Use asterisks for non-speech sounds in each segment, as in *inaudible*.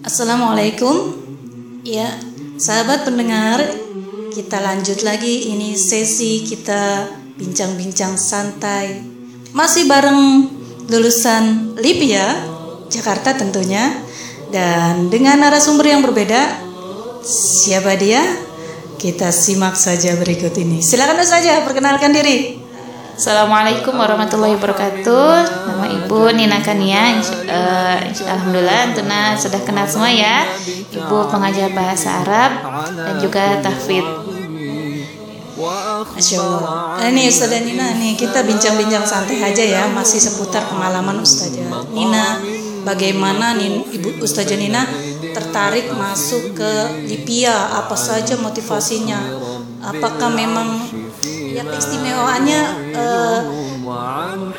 Assalamualaikum. Ya, sahabat pendengar, kita lanjut lagi ini sesi kita bincang-bincang santai. Masih bareng lulusan Lipia, Jakarta tentunya. Dan dengan narasumber yang berbeda, siapa dia? Kita simak saja berikut ini. Silakan saja perkenalkan diri. Assalamualaikum warahmatullahi wabarakatuh. Nama Ibu Nina Kania. Uh, Alhamdulillah, Tuna sudah kenal semua ya. Ibu pengajar bahasa Arab dan juga tahfidz. Masya Allah. Ini Ustazah Nina nih kita bincang-bincang santai aja ya, masih seputar pengalaman Ustazah Nina. Bagaimana nih Ibu Ustazah Nina tertarik masuk ke Lipia? Apa saja motivasinya? Apakah memang ya keistimewaannya uh,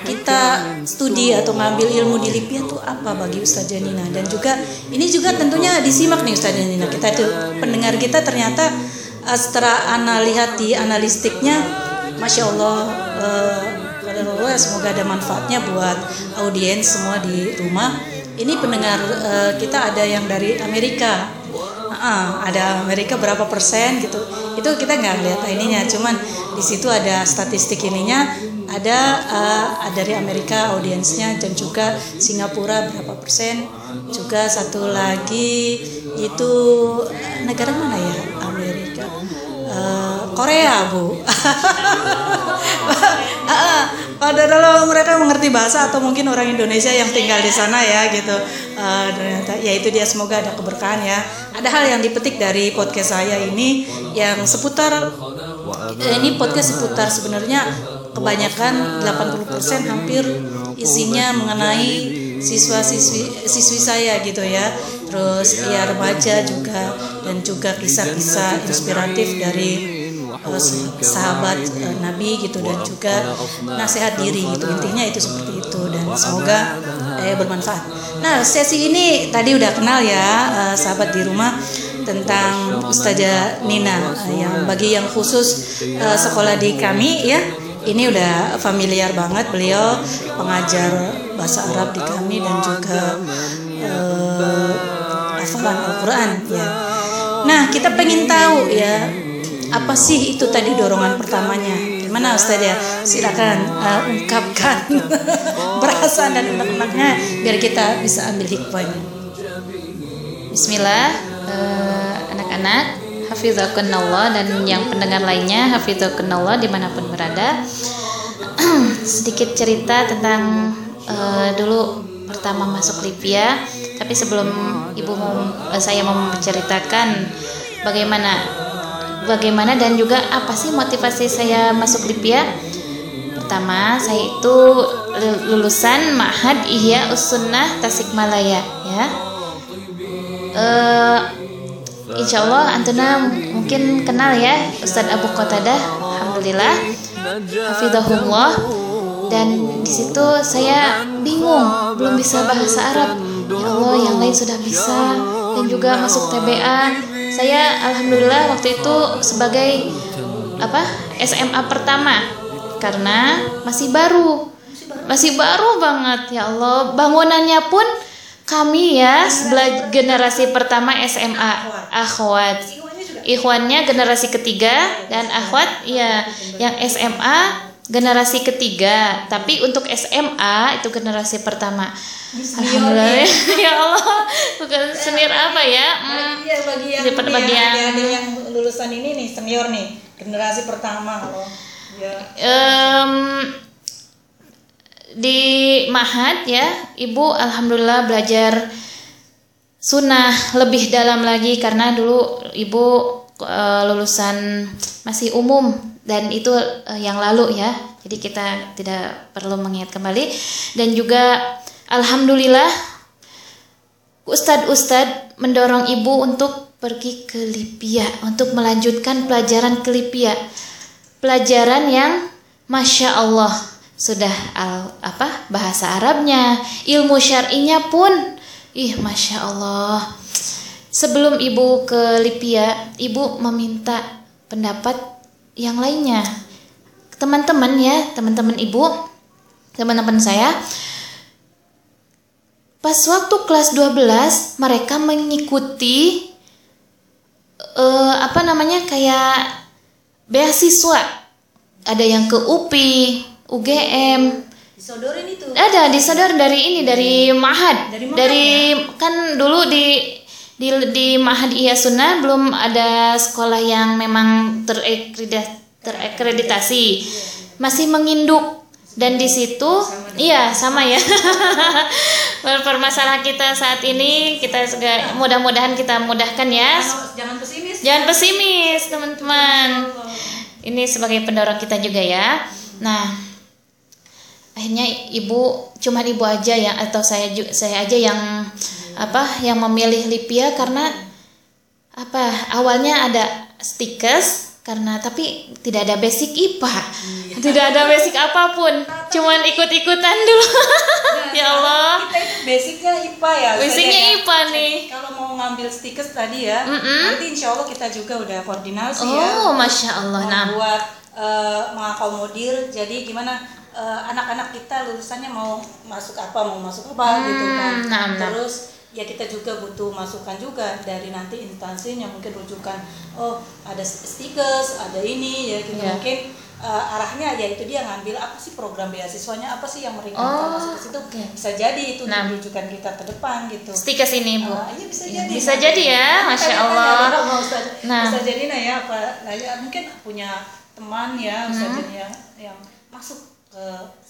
kita studi atau ngambil ilmu di Lipia tuh apa bagi Ustazah Nina dan juga ini juga tentunya disimak nih Ustazah Nina kita pendengar kita ternyata uh, setelah ana lihat di analistiknya Masya Allah uh, semoga ada manfaatnya buat audiens semua di rumah. Ini pendengar uh, kita ada yang dari Amerika uh, ada Amerika berapa persen gitu. Itu kita nggak lihat ininya cuman di situ ada statistik ininya ada uh, dari Amerika audiensnya dan juga Singapura berapa persen juga satu lagi itu negara mana ya? Amerika. Uh, Korea bu *laughs* padahal mereka mengerti bahasa atau mungkin orang Indonesia yang tinggal di sana ya gitu uh, ya itu dia semoga ada keberkahan ya ada hal yang dipetik dari podcast saya ini yang seputar ini podcast seputar sebenarnya kebanyakan 80% hampir isinya mengenai siswa-siswi siswi saya gitu ya. Terus ya remaja juga dan juga kisah-kisah inspiratif dari sahabat uh, Nabi gitu dan juga nasihat diri gitu. Intinya itu seperti itu dan semoga eh, bermanfaat. Nah, sesi ini tadi udah kenal ya uh, sahabat di rumah tentang Ustazah Nina yang bagi yang khusus uh, sekolah di kami ya ini udah familiar banget beliau pengajar bahasa Arab di kami dan juga uh, hafalan Al-Quran ya. Nah kita pengen tahu ya apa sih itu tadi dorongan pertamanya? Gimana Ustaz ya? Silakan uh, ungkapkan *laughs* perasaan dan unek-uneknya biar kita bisa ambil hikmahnya. Bismillah anak-anak uh, hafizakunallah dan yang pendengar lainnya hafizakunallah di mana pun berada. *clears throat* Sedikit cerita tentang uh, dulu pertama masuk Libya tapi sebelum ibu mau uh, saya mau menceritakan bagaimana bagaimana dan juga apa sih motivasi saya masuk Libya pertama saya itu lulusan Ma'had Ihya Usunnah Tasikmalaya ya. Uh, Insya Allah Antuna mungkin kenal ya Ustadz Abu Qatadah Alhamdulillah. Hafidahullah dan di situ saya bingung belum bisa bahasa Arab. Ya Allah yang lain sudah bisa. Dan juga masuk TBA saya Alhamdulillah waktu itu sebagai apa SMA pertama. Karena masih baru. Masih baru banget ya Allah. Bangunannya pun kami ya generasi pertama SMA akhwat. Ikhwannya generasi ketiga dan akhwat ya yang SMA generasi ketiga tapi untuk SMA itu generasi pertama. Alhamdulillah. *laughs* Ya Allah. Bukan senior apa ya? Hmm. iya bagi yang, bagi yang, yang lulusan ini nih senior nih. Generasi pertama loh ya. um, di Mahat ya, Ibu alhamdulillah belajar sunnah lebih dalam lagi karena dulu Ibu uh, lulusan masih umum dan itu uh, yang lalu ya. Jadi kita tidak perlu mengingat kembali dan juga alhamdulillah ustadz-ustadz mendorong Ibu untuk pergi ke Libya untuk melanjutkan pelajaran ke Libya. Pelajaran yang Masya Allah sudah al, apa bahasa Arabnya, ilmu syar'inya pun ih masya Allah. Sebelum ibu ke Lipia, ibu meminta pendapat yang lainnya. Teman-teman ya, teman-teman ibu, teman-teman saya, pas waktu kelas 12 mereka mengikuti eh, apa namanya kayak beasiswa. Ada yang ke UPI UGM disodorin itu. Ada disadar dari ini dari Mahad. Dari Mahad, dari kan dulu di di di Mahad Iya Sunnah belum ada sekolah yang memang terekreditasi. masih menginduk dan di situ iya sama ya *laughs* permasalahan kita saat ini kita juga mudah-mudahan kita mudahkan ya Jangan- pesimis Jangan pesimis, teman-teman. Ini sebagai pendorong kita juga ya. Nah, akhirnya ibu cuma ibu aja ya atau saya saya aja yang apa yang memilih Lipia karena apa awalnya ada stikers karena tapi tidak ada basic IPA. Tidak ada basic apa pun. Cuman ikut-ikutan dulu. *laughs* Ya Allah. kita itu basicnya IPA ya Basicnya ya. IPA nih. Kalau mau ngambil stiker tadi ya Mm-mm. nanti insya Allah kita juga udah koordinasi ya. Oh masya Allah. Nah. membuat eh, mengakomodir. Jadi gimana eh, anak-anak kita lulusannya mau masuk apa mau masuk apa gitu kan. Nah, nah. terus ya kita juga butuh masukan juga dari nanti instansinya mungkin rujukan oh ada stickers ada ini ya gitu Iya. mungkin eh, arahnya ya itu dia ngambil apa sih program beasiswanya apa sih yang meringankan Oh, masuk ke situ oke. bisa jadi itu Nah. rujukan kita ke depan gitu stikers ini bu Ah, iya bisa Iya, jadi. bisa jadi ya, Masya Tanya-tanya *laughs* Allah. Ustaz. Nah. Ustaz Janina ya apa? Nah, ya, mungkin punya teman ya Ustaz Hmm. Janina yang masuk ke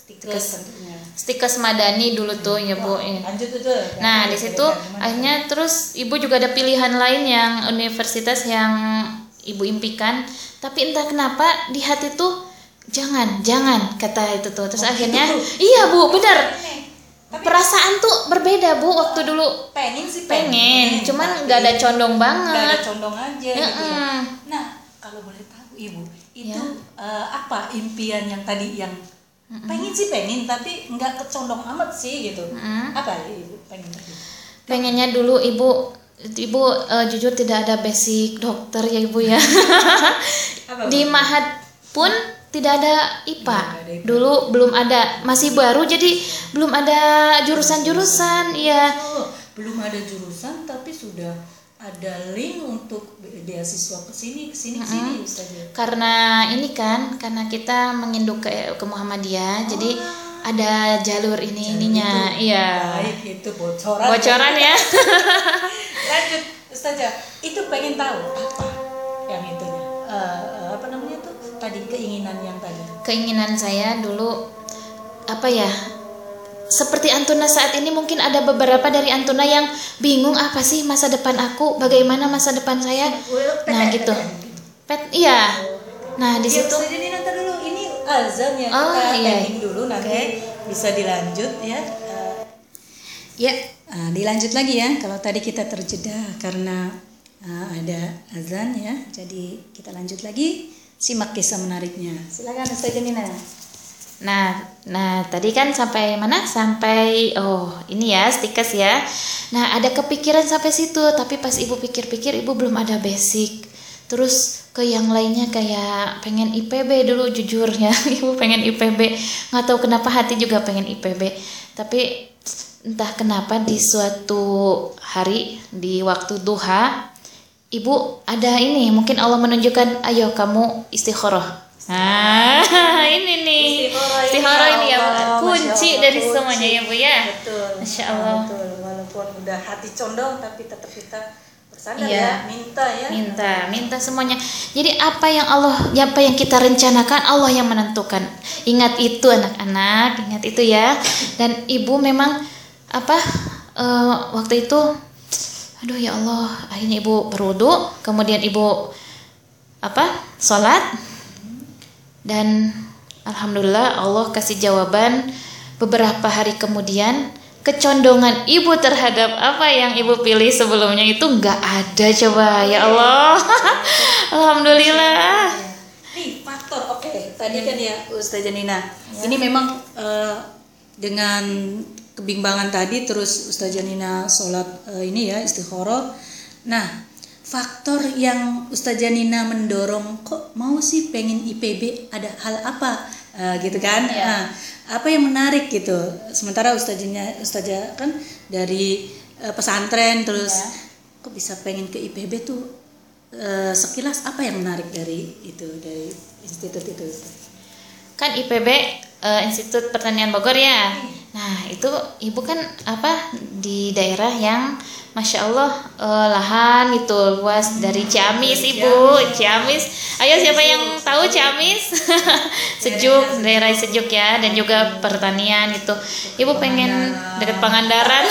stickers tentunya. Stickers Madani dulu tuh ya bu. Iya. Lanjut tuh. tuh. Nah Lanjut, di situ akhirnya terus ibu juga ada pilihan lain yang universitas yang ibu impikan, tapi entah kenapa di hati tuh jangan jangan kata itu tuh terus Oh, akhirnya gitu. iya bu benar Nih, Tapi perasaan tuh berbeda bu waktu dulu pengen sih pengen cuman tapi nggak ada condong nggak ada banget condong aja gitu ya. Mm-mm. Nah kalau boleh tahu ibu itu Ya. eh, apa impian yang tadi yang pengen sih pengen tapi nggak kecondong amat sih gitu. Mm. Apa ya ibu pengen pengennya dulu ibu ibu eh, jujur tidak ada basic dokter ya ibu ya *laughs* Apa, di? Mahat pun tidak ada IPA. Nggak ada IPA. Dulu belum ada, masih baru jadi belum ada jurusan-jurusan. Iya. Oh, belum ada jurusan tapi sudah ada link untuk beasiswa ke sini ke sini ke sini. Karena ini kan, karena kita menginduk ke, ke Muhammadiyah, jadi ada jalur ini ininya. Iya. Baik itu bocoran. Bocoran ya. *laughs* Lanjut Ustazah, itu pengen tahu apa yang itunya? Eh, apa namanya tuh? Tadi keinginan yang tadi. Keinginan saya dulu apa ya? Seperti Antuna saat ini mungkin ada beberapa dari Antuna yang bingung apa sih masa depan aku, bagaimana masa depan saya. Nah, gitu. Pet iya. Nah, di situ ini nanti dulu ini azan ya Oh, kita iya. dulu nanti bisa dilanjut ya. Eh, ya Ah, dilanjut lagi ya. Kalau tadi kita terjeda karena ah, ada azan ya. Jadi kita lanjut lagi. Simak kisah menariknya. Silakan Ustazah Nina. Nah, nah tadi kan sampai mana? Sampai oh ini ya stickers ya. Nah ada kepikiran sampai situ, tapi pas ibu pikir-pikir ibu belum ada basic. Terus ke yang lainnya kayak pengen IPB dulu jujur ya, *laughs* ibu pengen IPB. Nggak tahu kenapa hati juga pengen IPB. Tapi entah kenapa di suatu hari di waktu duha, ibu ada ini mungkin Allah menunjukkan, ayo kamu istikharah. Nah, *laughs* ini nih. Istikharah ini, ya, kunci dari kunci. semuanya ya, Bu ya. Betul. Masya Allah. Betul. Walaupun udah hati condong tapi tetap kita bersandar Iya. ya, minta ya. Minta, minta semuanya. Jadi apa yang Allah, ya apa yang kita rencanakan Allah yang menentukan. Ingat itu anak-anak, ingat itu ya. Dan ibu memang apa eh, waktu itu aduh ya Allah, akhirnya ibu berwudu, kemudian ibu apa? sholat dan alhamdulillah Allah kasih jawaban beberapa hari kemudian kecondongan ibu terhadap apa yang ibu pilih sebelumnya itu nggak ada coba ya Allah *laughs* alhamdulillah Nih faktor, oke. Tadi kan ya Ustazah Nina. Ini memang eh, dengan kebimbangan tadi terus Ustazah Nina sholat eh, ini ya istikharah. Nah, faktor yang Ustazah Nina mendorong kok mau sih pengen IPB ada hal apa? Eh, gitu kan? Iya. Nah, apa yang menarik gitu? Sementara ustaznya ustazah kan dari eh, pesantren terus Iya. kok bisa pengen ke IPB tuh? Eh, sekilas apa yang menarik dari itu dari institut itu kan IPB eh, Institut Pertanian Bogor ya. Nah itu ibu kan apa di daerah yang masya Allah eh, lahan itu luas dari Ciamis ibu Ciamis. Ayo siapa yang tahu Ciamis? *laughs* sejuk daerah sejuk ya dan juga pertanian itu. Ibu pengen dekat Pangandaran.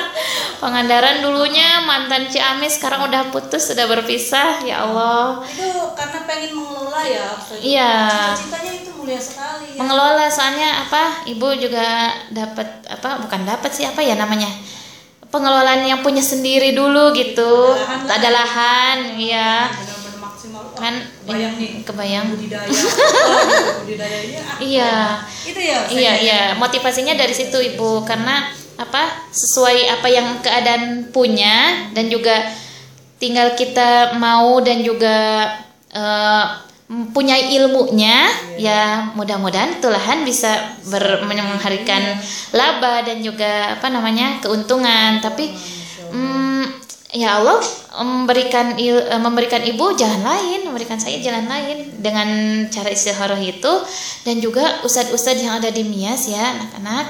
*laughs* Pangandaran dulunya mantan Ciamis sekarang udah putus sudah berpisah ya Allah. itu karena pengen mengelola ya. Iya. cita-citanya itu mulia sekali ya. mengelola soalnya apa ibu juga dapat apa bukan dapat sih apa ya namanya pengelolaan yang punya sendiri dulu gitu. Ada lahan lah. ada lahan ya kan bayang nih. kebayang. Budidaya. *laughs* Budidayanya ah, Iya. itu ya iya iya. motivasinya dari situ ibu. Karena apa sesuai apa yang keadaan punya dan juga tinggal kita mau dan juga eh, punya ilmunya ya mudah-mudahan itu lahan bisa ber, menghadirkan laba dan juga apa namanya keuntungan. Tapi mm, ya Allah memberikan il- eh, memberikan ibu jalan lain memberikan saya jalan lain dengan cara istikharah itu. Dan juga ustadz-ustadz yang ada di Mias ya anak-anak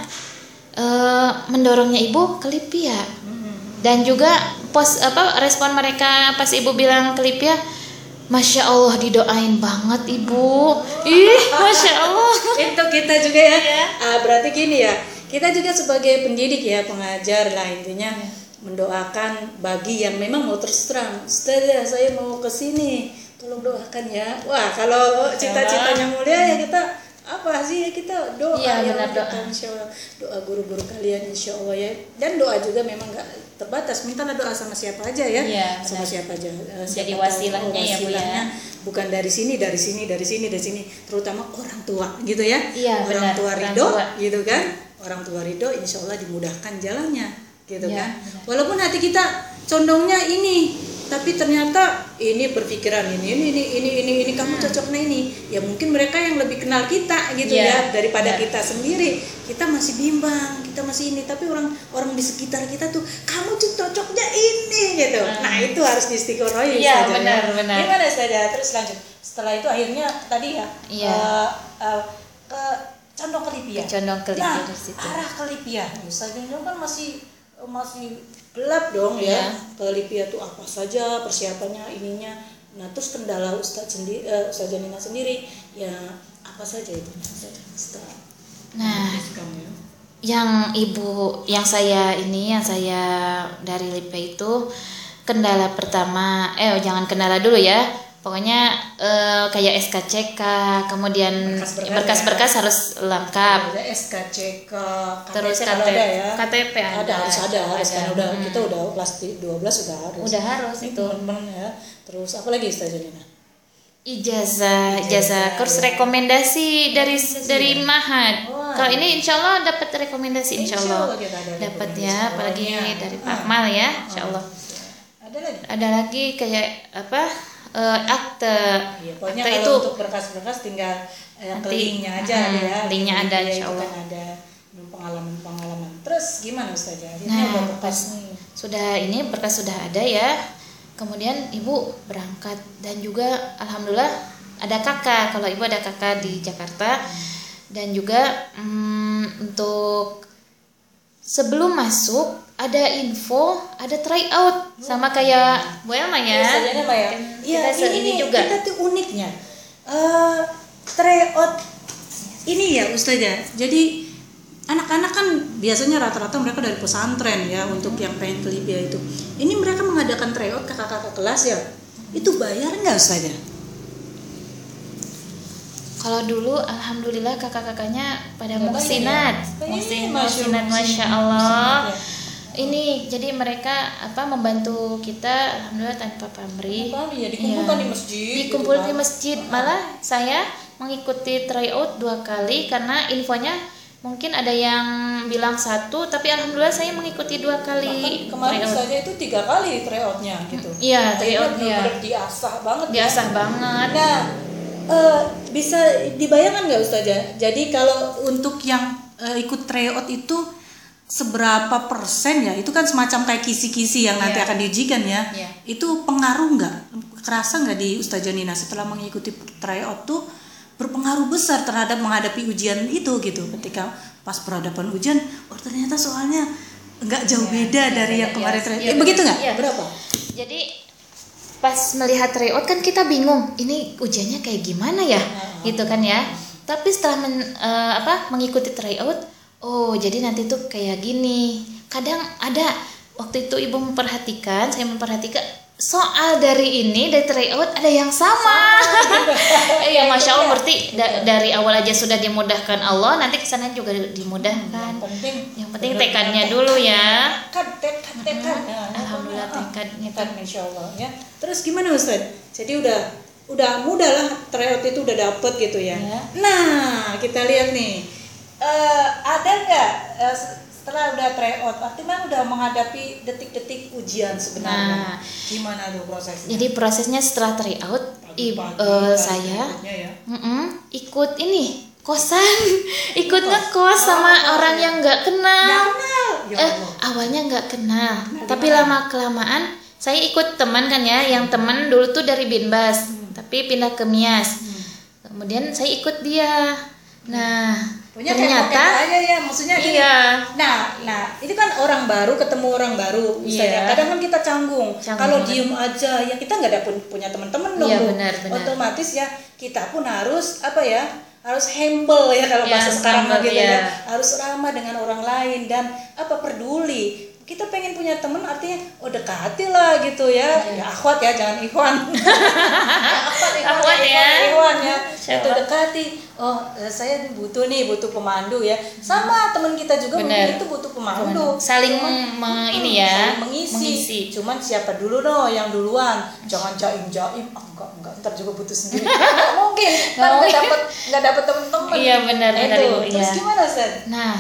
eh, mendorongnya ibu ke Lipia. Dan juga pos apa respon mereka pas ibu bilang ke Lipia Masya Allah didoain banget ibu. Ih Masya Allah. *laughs* Itu kita juga ya. Iya. Ah, berarti gini ya. Kita juga sebagai pendidik ya pengajar lah intinya Iya. mendoakan bagi yang memang mau terus terang ya saya mau ke sini. Tolong doakan ya. Wah kalau cita-citanya mulia ya kita apa sih? Ya kita doa Iya, ya benar, kita, doa. insya Allah doa guru-guru kalian insya Allah ya. Dan doa juga memang nggak terbatas. Mintalah doa sama siapa aja ya. Iya, sama siapa aja Eh, Jadi siapa tahu, wasilahnya ya, Bu, ya. wasilahnya. Bukan dari sini dari sini dari sini dari sini. Terutama orang tua gitu ya. Iya, orang benar, tua orang ridho tua. gitu kan. Orang tua ridho insya Allah dimudahkan jalannya gitu Iya, kan. benar. walaupun hati kita condongnya ini tapi ternyata ini berpikiran ini ini ini ini ini, ini kamu cocoknya ini. Ya mungkin mereka yang lebih kenal kita gitu Iya, ya daripada benar. kita sendiri. Kita masih bimbang kita masih ini. Tapi orang orang di sekitar kita tuh kamu tuh cocoknya ini gitu. Nah itu harus diistiqorohi Hmm. Iya, ya. benar, benar. gimana saja terus lanjut. Setelah itu akhirnya tadi ya Iya. eh, eh, ke condong ke Lipia Condong ke nah, arah ke Ustazah itu kan masih masih gelap dong ya. Ke Lipia tuh apa saja persiapannya ininya. Nah terus kendala Ustadz sendiri uh, Ustazah Nina sendiri ya apa saja itu? Setelah nah ya yang ibu yang saya ini yang saya dari Lipe itu kendala pertama eh jangan kendala dulu ya pokoknya eh, kayak SKCK kemudian Berkas-berkas berkas-berkas harus lengkap. Ada SKCK terus KTP kalau KTP, ada ya. KTP ada, ada. harus ada harus kan. Udah Hmm. kita udah kelas 12 sudah harus. Udah harus Ini itu. teman-teman ya. Terus apa lagi Ustazah Nina ijazah ijazah kurs rekomendasi dari dari Mahat. Wah. kalau ini insya Allah dapat rekomendasi insya Allah. Ada dapat rekomendasi. ya apalagi Oh, iya. dari Ah. Pak Akmal ya insya Allah. Ada lagi? Ada lagi kayak apa eh, akte Iya, pokoknya akte kalau itu untuk berkas-berkas tinggal eh, Nanti, ke linknya aja hmm, ada ya. linknya ada, insya itu Allah. kan ada pengalaman-pengalaman. Terus gimana Ustazah? Akhirnya Nah, udah berkas nih. sudah ini berkas sudah ada ya kemudian ibu berangkat dan juga alhamdulillah ada kakak kalau ibu ada kakak di Jakarta dan juga mm, untuk sebelum masuk ada info ada tryout sama kayak Bu Elma ya Mbak, ya. Iya, kita ini, ini juga Kita tuh uniknya. Eh tryout ini ya Ustazah. Jadi anak-anak kan biasanya rata-rata mereka dari pesantren ya untuk yang pengen ke Libya itu. Ini mereka mengadakan tryout ke kakak-kakak kelas ya. Itu bayar nggak Ustazah? Kalau dulu alhamdulillah kakak-kakaknya pada Ya. Muksin, Ini, Masya Allah, Ini jadi mereka apa membantu kita alhamdulillah tanpa pamrih. Ya, dikumpulkan Iya. di masjid. Dikumpul gitu di masjid. Malah saya mengikuti tryout dua kali karena infonya mungkin ada yang bilang satu tapi alhamdulillah saya mengikuti dua kali Bahkan kemarin tryout. saja itu tiga kali tryoutnya gitu. Iya, Akhirnya tryout, iya. bener-bener diasah banget. ya. Biasa banget. Nah, eh, bisa dibayangkan nggak Ustazah? Jadi kalau untuk yang eh, ikut tryout itu seberapa persen ya? Itu kan semacam kayak kisi-kisi yang nanti Iya. akan diujikan ya. Iya. Itu pengaruh nggak? Kerasa nggak di Ustazah Nina setelah mengikuti tryout tuh berpengaruh besar terhadap menghadapi ujian itu gitu. Ketika pas perhadapan ujian, oh ternyata soalnya nggak jauh beda dari yang kemarin tryout. Iya, Eh, begitu nggak? Iya. Berapa? Jadi pas melihat tryout kan kita bingung, ini ujiannya kayak gimana ya, gitu kan ya. Tapi setelah men- eh, apa mengikuti tryout, oh jadi nanti tuh kayak gini. Kadang ada waktu itu ibu memperhatikan, saya memperhatikan soal dari ini dari tryout ada yang sama. *laughs* Iya, masya Allah berarti da- dari awal aja sudah dimudahkan Allah, nanti ke sana juga dimudahkan. Penting. Yang penting tekadnya dulu ya. Tekad, tekad, tekad. Nah, Alhamdulillah ah, tekadnya tekad, insya Allah ya. Terus gimana Ustaz? Jadi udah udah mudah lah tryout itu udah dapet gitu ya. Ya. Nah kita lihat nih, Eh, ada nggak eh, setelah udah tryout, artinya udah menghadapi detik-detik ujian sebenarnya. Nah. Gimana tuh prosesnya? Jadi prosesnya setelah tryout, i- Pagi-pagi, eh, pagi saya ya. mm-mm, ikut ini kosan, *laughs* ikut ngekos sama orang yang nggak kenal. Nggak kenal. Ya Eh, awalnya nggak kenal, Nah, tapi gimana? lama kelamaan saya ikut teman kan ya, yang teman dulu tuh dari Binbas, Hmm. tapi pindah ke Mias. Kemudian saya ikut dia. Nah, Punya ternyata kayak aja ya, maksudnya gini. iya. Nah, nah, ini kan orang baru ketemu orang baru, ya. Iya. Kadang kan kita canggung. Canggung Kalau diem aja, ya kita nggak ada pun- punya teman-teman dong. Iya, benar, benar. Otomatis ya kita pun harus apa ya? Harus humble ya kalau Iya, bahasa sekarang humble, gitu iya. ya. Harus ramah dengan orang lain dan apa peduli. Kita pengen punya teman artinya oh dekati lah gitu ya. Iya. Ya akhwat ya, jangan ikhwan. *laughs* akhwat, Akhwat ya. Ikhwan ya. Itu dekati. Oh, eh, saya butuh nih, butuh pemandu ya. Sama teman kita juga mungkin itu butuh pemandu. Saling Cuman- me- ini ya, saling mengisi. mengisi. Cuman siapa dulu no yang duluan? Jangan jaim jaim. Ah, enggak enggak, ntar juga butuh sendiri. *laughs* Nggak mungkin. Ntar nggak dapat nggak dapat teman-teman. Iya, benar, benar, itu. Terus iya. gimana Ustaz? Nah,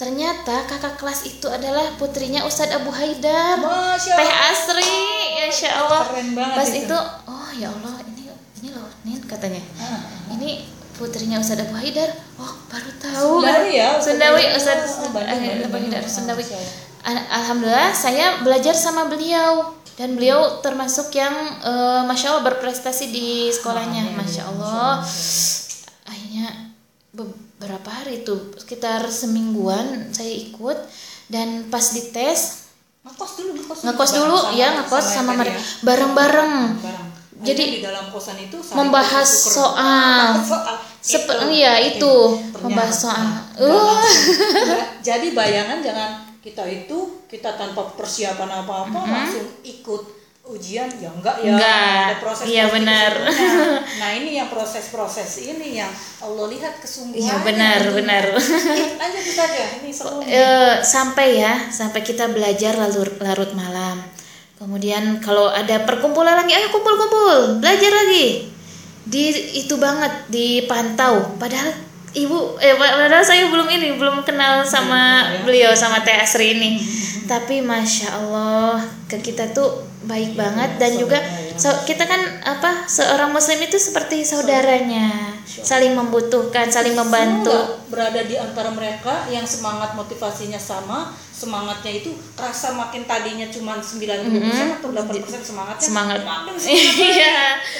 ternyata kakak kelas itu adalah putrinya Ustadz Abu Haidar. Masya Teh. Asri, Insya Allah. Keren banget Pas itu. itu. oh ya Allah, ini ini loh, Nin katanya. Ah. Ini putrinya Ustadz Abu Haidar. Oh, baru tahu. Sundawi ya, Sundawi Abu Ustadz Haidar. Oh, eh, Abu Haidar. Sundawi. Alhamdulillah saya belajar sama beliau dan beliau termasuk yang eh, masya Allah berprestasi di sekolahnya, masya Allah. Akhirnya beberapa hari itu sekitar semingguan saya ikut dan pas dites Ngekos dulu, ngekos dulu. ngekos dulu Bareng ya ngekos sama tadi mereka ya. bareng-bareng. Bareng. Jadi, di dalam kosan itu saling membahas soal. *laughs* soal. Sepe- Itu. iya, itu. Ternyata. Membahas soal. Uh. *laughs* Jadi bayangan jangan kita itu kita tanpa persiapan apa-apa langsung ikut ujian ya enggak ya. Enggak. ada proses Iya, benar. *laughs* nah ini yang proses-proses ini yang Allah lihat kesungguhan Iya, benar, benar. lanjut saja ini seru. *laughs* Eh, sampai ya sampai kita belajar larut larut malam kemudian kalau ada perkumpulan lagi ayo kumpul-kumpul belajar lagi di itu banget dipantau padahal ibu eh padahal saya belum ini belum kenal sama beliau sama Teh Asri ini. Tapi masya Allah ke kita tuh baik banget dan juga so- kita kan apa seorang muslim itu seperti saudaranya. Saling membutuhkan saling membantu. Semua berada di antara mereka yang semangat motivasinya sama semangatnya itu kerasa makin tadinya cuma 90% atau 8% semangatnya semangat. makin semangat *laughs* iya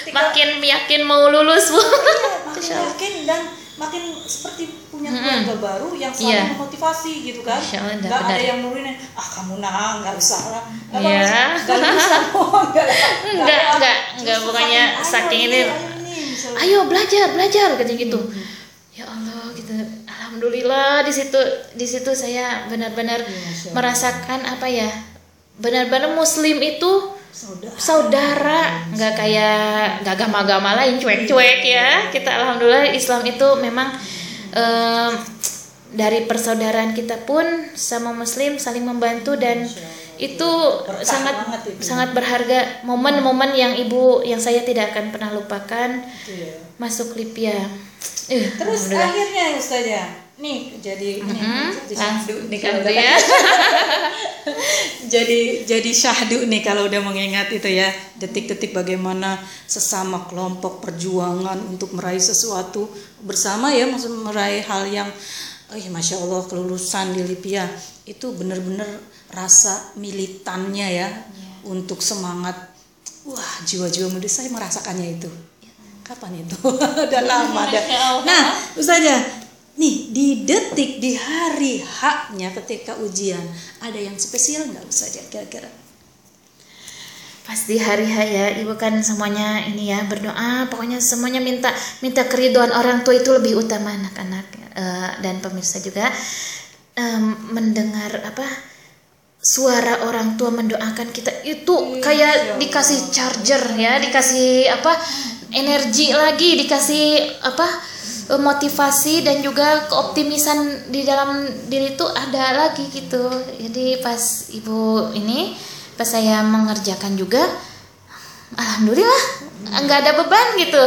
makin yakin mau lulus bu. Iya, *laughs* makin yakin dan makin seperti punya keluarga baru yang saling Iya. memotivasi gitu kan Allah, nggak ada benar. yang nurunin ah kamu nah nggak usah lah Iya. nggak *laughs* bisa oh, nggak Enggak, ada. enggak, enggak, Justru pokoknya "Ayo saking ini, ayo ini," ayo belajar belajar katanya gitu ya Allah gitu alhamdulillah di situ di situ saya benar-benar Allah. merasakan apa ya benar-benar muslim itu saudara. Saudara nggak kayak nggak agama-agama lain cuek-cuek ya. Kita alhamdulillah Islam itu memang em, dari persaudaraan kita pun sama Muslim saling membantu dan itu Berkah sangat itu. sangat berharga. Momen-momen yang ibu yang saya tidak akan pernah lupakan. Gitu ya. masuk Lipia. Eh, terus akhirnya Ustazah nih jadi ini Hmm, jadi syahdu nih kalau udah ya. *laughs* jadi jadi syahdu nih kalau udah mengingat itu ya detik-detik bagaimana sesama kelompok perjuangan untuk meraih sesuatu bersama ya maksud meraih hal yang oh ya masya Allah kelulusan di Libya itu benar-benar rasa militannya ya untuk semangat. Wah jiwa-jiwa muda saya merasakannya itu. Kapan itu? *laughs* Udah lama dah. Nah Ustazah nih di detik di hari haknya ketika ujian ada yang spesial nggak Ustazah kira-kira? Pas di hari H ya, ibu kan semuanya ini ya berdoa, pokoknya semuanya minta minta keriduan orang tua itu lebih utama anak-anak eh, dan pemirsa juga. Em, mendengar apa suara orang tua mendoakan kita itu kayak dikasih charger ya, dikasih apa energi lagi, dikasih apa motivasi dan juga keoptimisan di dalam diri itu ada lagi gitu. Jadi pas ibu ini pas saya mengerjakan juga alhamdulillah nggak ada beban gitu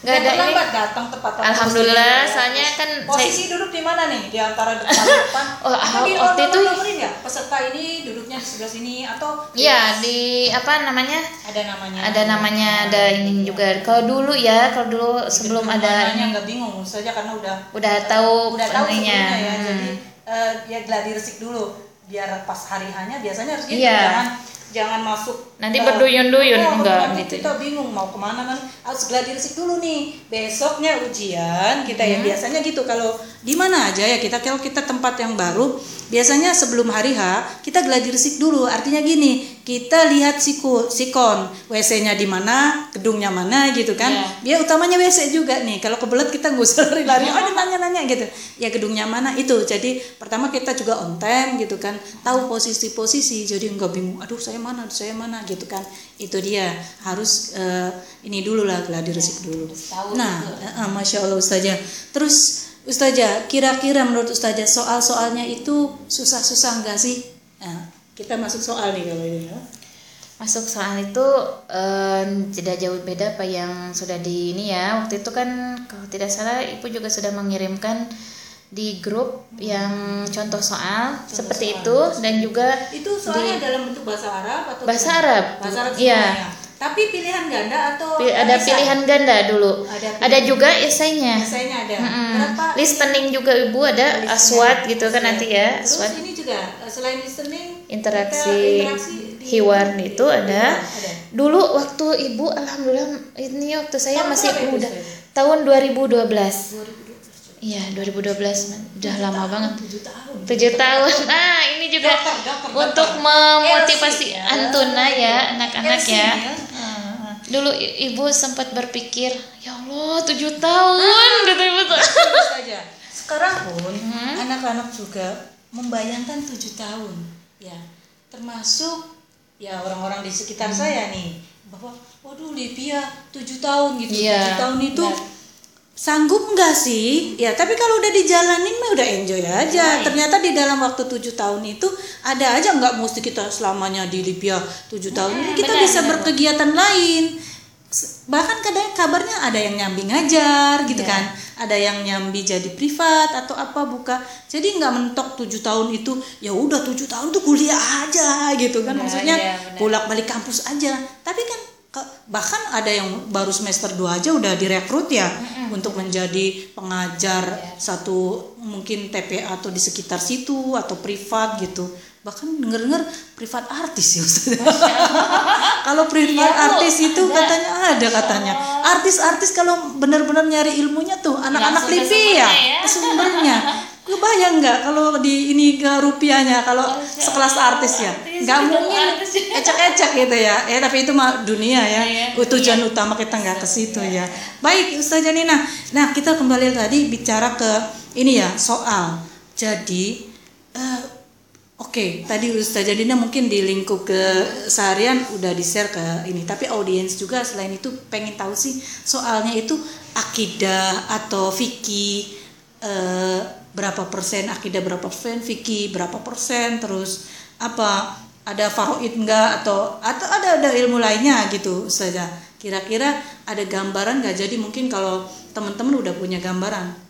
nggak ada ini terlambat datang tepat waktu. alhamdulillah soalnya kan saya posisi duduk di mana nih? Di antara depan depan *laughs* Oh, Atau di waktu itu- nomor-nomorin ya peserta ini duduknya di sebelah sini atau ya di apa namanya? Ada namanya. Ada namanya ada ini juga. Kalau dulu ya kalau dulu sebelum ada namanya nggak bingung saja karena udah udah tahu udah tahu ya. Hmm. jadi eh, ya gladi resik dulu. Biar pas hari hanya biasanya harus gitu Iya. jangan jangan masuk Nanti berduyun-duyun, oh, enggak nanti gitu. kita bingung mau ke mana kan harus gladi resik dulu nih besoknya ujian kita Hmm. yang biasanya gitu kalau di mana aja ya kita kalau kita tempat yang baru biasanya sebelum hari H kita gladi resik dulu artinya gini kita lihat siku sikon WC-nya di mana gedungnya mana gitu kan. Iya. dia utamanya WC juga nih. Kalau kebelet kita nggak usah lari-lari oh dia nanya-nanya gitu. Ya gedungnya mana? Itu. Jadi pertama kita juga on time gitu kan. Tahu posisi-posisi. Jadi nggak bingung aduh saya mana? Saya mana? gitu kan. Itu dia. Harus eh, ini dulu lah gladi resik dulu. tahu nah eh, masya Allah ustazah. Terus ustazah kira-kira menurut ustazah soal-soalnya itu susah-susah nggak sih? Nah, kita masuk soal nih kalau ini ya masuk soal itu eh, tidak jauh beda apa yang sudah di ini ya waktu itu kan kalau tidak salah ibu juga sudah mengirimkan di grup yang contoh soal seperti itu dan juga itu soalnya dalam bentuk bahasa Arab atau Bahasa? Arab. bahasa Arab Iya. tapi pilihan ganda atau ada lisan? pilihan ganda dulu Ada ada juga esainya Biasanya ada Mm-mm. berapa listening juga ibu ada listening? aswat gitu kan nanti ya terus aswat ini juga eh, selain listening interaksi interaksi di- hiwar itu ada. Ada. dulu waktu ibu alhamdulillah ini waktu saya Tahun masih itu, muda. Saya? tahun 2012 2012 iya 2012 man. udah lama banget. tujuh tahun. Tujuh tahun. Nah *laughs* ini juga Dokter, dokter, untuk memotivasi LC, antuna ya anak-anak ya. Ya. Ah. dulu ibu sempat berpikir ya Allah tujuh tahun. Gitu ibu tuh sekarang pun Hmm. anak-anak juga membayangkan tujuh tahun ya termasuk ya orang-orang di Hmm. sekitar saya nih bahwa waduh Livia tujuh tahun gitu Iya, tujuh tahun itu benar. sanggup nggak sih ya tapi kalau udah dijalanin mah udah enjoy aja Right. ternyata di dalam waktu tujuh tahun itu ada aja nggak mesti kita selamanya di Libya tujuh tahun ini kita benar, bisa benar, berkegiatan lain bahkan kadang kabarnya ada yang nyambi ngajar gitu Iya. kan ada yang nyambi jadi privat atau apa buka jadi nggak mentok tujuh tahun itu ya udah tujuh tahun tuh kuliah aja gitu kan Iya, maksudnya iya, benar. bolak balik kampus aja tapi kan bahkan ada yang baru semester 2 aja udah direkrut ya untuk menjadi pengajar Iya. satu mungkin TPA atau di sekitar situ atau privat gitu bahkan denger dengar privat artis ya Ustaz. *laughs* kalau privat Iya, artis itu ada. katanya ada katanya. Artis-artis kalau benar-benar nyari ilmunya tuh anak-anak ke Livia sumbernya ya. ke sumbernya. Kebayang nggak kalau di ini ke rupiahnya kalau sekelas artis ya? Nggak mungkin ya. ecek-ecek gitu ya. Ya tapi itu mah dunia ya. Iya, tujuan utama kita nggak ke situ ya. Baik Ustazah Nina nah kita kembali tadi bicara ke ini ya soal. Jadi eh, Oke, tadi Ustazah Dina mungkin di lingkup keseharian udah di-share ke ini, tapi audiens juga selain itu pengen tahu sih soalnya itu akidah atau fikih eh, berapa persen akidah berapa persen fikih berapa persen terus apa ada faroid enggak atau atau ada ada ilmu lainnya gitu saja kira-kira ada gambaran nggak? Jadi mungkin kalau teman-teman udah punya gambaran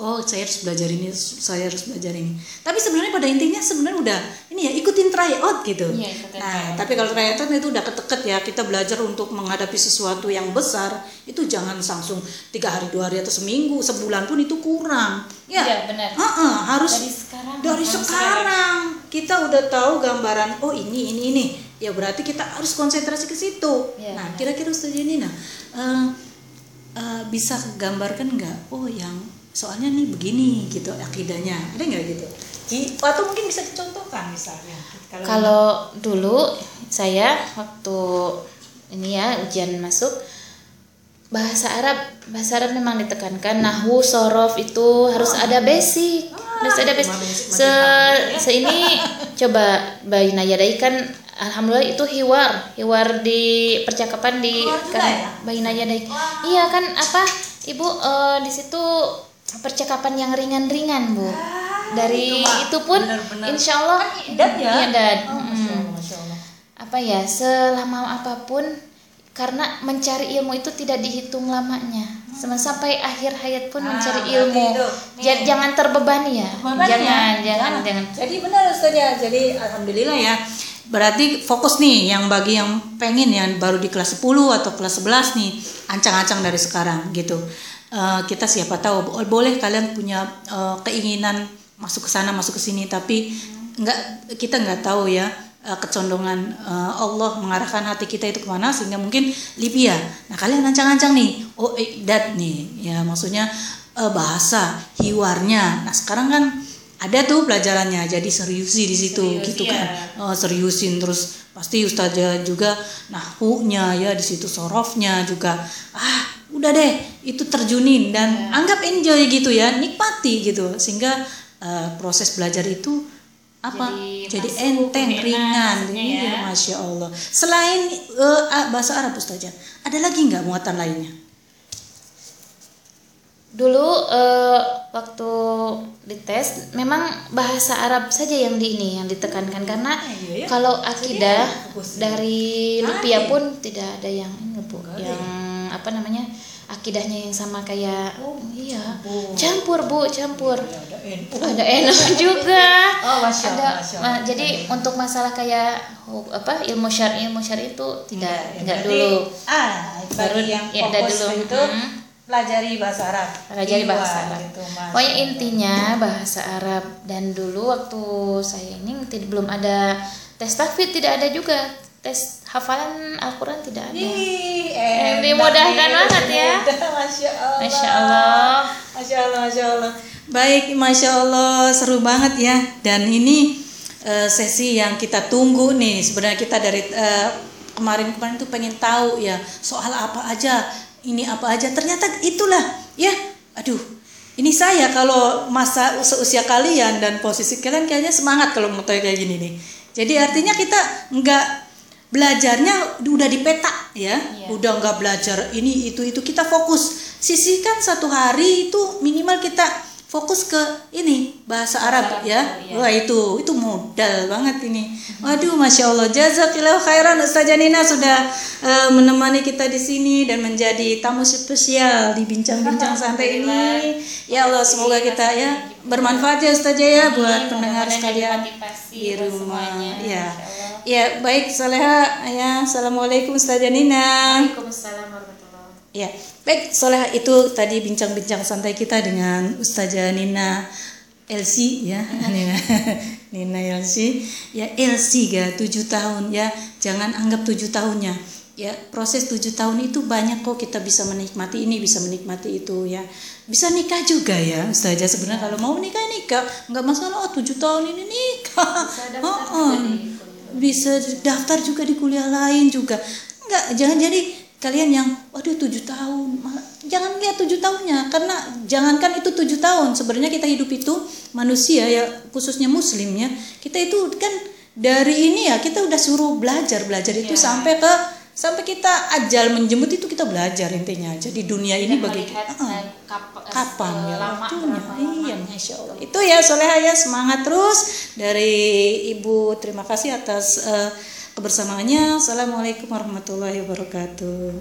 oh saya harus belajar ini saya harus belajar ini. Tapi sebenarnya pada intinya sebenarnya udah ini ya ikutin tryout gitu. Iya, ikutin nah tapi kalau tryout itu udah keteket ya kita belajar untuk menghadapi sesuatu yang besar itu jangan langsung tiga hari dua hari atau seminggu sebulan pun itu kurang. Ya. Iya, benar. Heeh, harus Dari sekarang, dari sekarang. Kita udah tahu gambaran oh ini ini ini. Ya berarti kita harus konsentrasi ke situ. Iya, nah kira-kira Ustaz Nina eh, eh, bisa gambarkan nggak? Oh yang soalnya nih begini gitu akidahnya. Ada nggak gitu? Atau mungkin bisa dicontohkan misalnya. Kalau dulu saya waktu ini ya ujian masuk bahasa Arab bahasa Arab memang ditekankan nahu sorof itu harus ada basic. Harus ada basic. cuma basic se, se ini *laughs* coba Bayi Najadai kan alhamdulillah itu hiwar. Hiwar di percakapan di kan ya? Bayi Najadai iya kan apa ibu eh, di situ percakapan yang ringan-ringan bu dari itu itu pun benar-benar. insya Allah idat ya? iya dad Oh, Mm. Masya Allah, Masya Allah. apa ya selama apa pun karena mencari ilmu itu tidak dihitung lamanya Sama sampai akhir hayat pun Ah, mencari ilmu itu. Ja- Nih. jangan terbebani ya Makanya, jangan jangan jangan Jadi benar Ustaz ya. Jadi alhamdulillah ya. Berarti fokus nih yang bagi yang pengen yang baru di kelas 10 atau kelas 11 nih, ancang-ancang dari sekarang gitu. Eh, kita siapa tahu bo- boleh kalian punya eh, keinginan masuk ke sana, masuk ke sini tapi nggak kita nggak tahu ya eh, kecondongan Allah mengarahkan hati kita itu ke mana sehingga mungkin Libya. Nah kalian ancang-ancang nih, oh idat nih, ya maksudnya bahasa hiwarnya. Nah sekarang kan ada tuh pelajarannya, jadi seriusi di situ Serius, gitu iya. kan, Oh, seriusin terus pasti ustazah juga nahunya ya di situ sorofnya juga. Ah udah deh itu terjunin dan Iya. anggap enjoy gitu ya, nikmati gitu. Sehingga eh, proses belajar itu apa? Jadi jadi, masuk, enteng enak ringan. iya ya. masya allah. Selain ah, bahasa Arab ustazah ada lagi nggak muatan lainnya? Dulu eh, waktu dites memang bahasa Arab saja yang di ini yang ditekankan. Karena iya ya. kalau akidah dari Lupia ya? pun tidak ada yang ini bu. Yang apa namanya akidahnya yang sama kayak Oh, iya campur. campur bu campur ada NU ada NU *laughs* juga Oh, Masya ada Masya ma- jadi untuk masalah kayak apa ilmu syar'i ilmu syar'i itu tidak ya, enggak berarti, dulu ah Baru- yang ya, fokus dulu. itu Hmm. pelajari bahasa Arab pelajari Iya, bahasa Arab. gitu. Pokoknya intinya bahasa Arab dan dulu waktu saya ini tidak belum ada tes tahfidz tidak ada juga tes hafalan Al-Qur'an tidak ada. Ih, Eh, dimudahkan nih, banget ya. *laughs* Masya Allah. Masya Allah. Masya Allah, Masya Allah. Baik, Masya Allah, seru banget ya. Dan ini eh, sesi yang kita tunggu nih. Sebenarnya kita dari eh, kemarin-kemarin tuh pengen tahu ya soal apa aja, ini apa aja. Ternyata itulah ya. Aduh, ini saya kalau masa seusia kalian dan posisi kalian kayaknya semangat kalau mau tahu kayak gini nih. Jadi artinya kita nggak belajarnya udah dipetak ya. Iya. udah nggak belajar ini itu itu. Kita fokus. Sisihkan satu hari itu minimal kita fokus ke ini bahasa Arab Arab ya. iya. wah itu itu modal banget ini. Waduh masya Allah. Jazakillah khairan Ustazah Nina sudah eh, menemani kita di sini dan menjadi tamu spesial di bincang-bincang santai ini. Ya Allah semoga kita ya bermanfaat ya Ustazah ya buat pendengar sekalian di rumah. ya Insya Allah. ya baik Soleha. Ya assalamualaikum Ustazah Nina Waalaikumsalam Ya, baik Soleha itu tadi bincang-bincang santai kita dengan Ustazah Nina Elsi ya, *laughs* Nina, Nina Elsi, ya Elsi ga tujuh tahun ya, jangan anggap tujuh tahunnya, ya proses tujuh tahun itu banyak kok kita bisa menikmati ini, bisa menikmati itu ya, bisa nikah juga ya Ustazah. Sebenarnya kalau mau nikah nikah, nggak masalah oh tujuh tahun ini nikah, Bisa oh, oh. bisa daftar juga di kuliah lain juga, nggak jangan jadi kalian yang waduh tujuh tahun. Malah jangan lihat tujuh tahunnya karena jangankan itu tujuh tahun sebenarnya kita hidup itu manusia ya khususnya muslim ya kita itu kan dari ini ya kita udah suruh belajar belajar itu Ya. sampai ke sampai kita ajal menjemput itu kita belajar intinya jadi dunia ini Tidak bagi Ah, eh, kap- eh, kapan ya waktunya? iya masya allah. Itu ya soleha ya semangat terus. Dari ibu terima kasih atas eh, kebersamaannya. Assalamualaikum warahmatullahi wabarakatuh